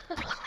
explosion.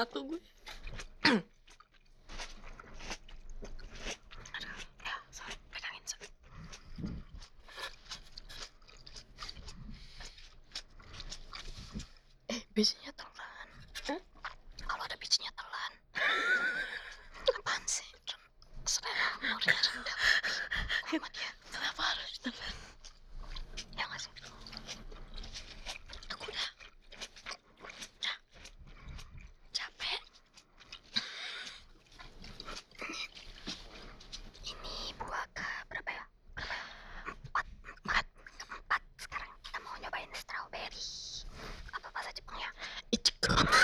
satu gue. Eh, bijinya telan. Kalau ada bijinya telan. Apaan sih? いちく。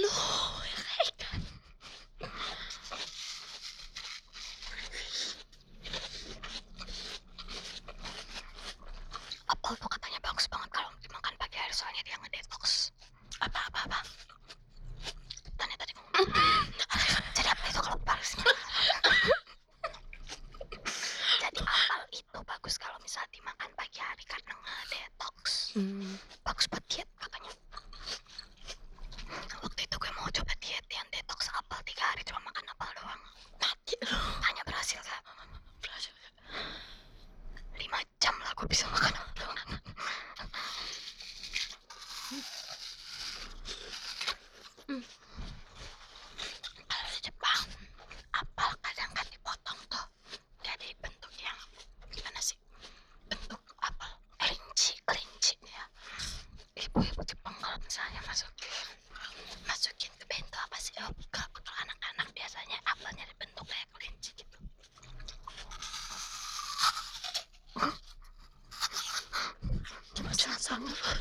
calor.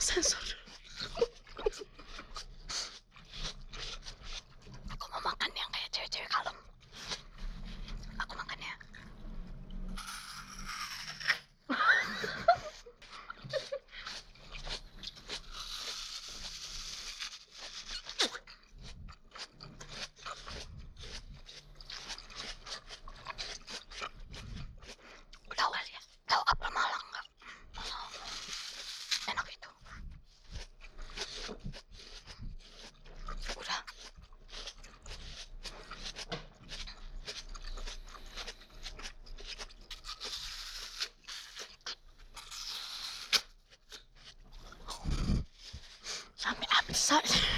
Sensor. start.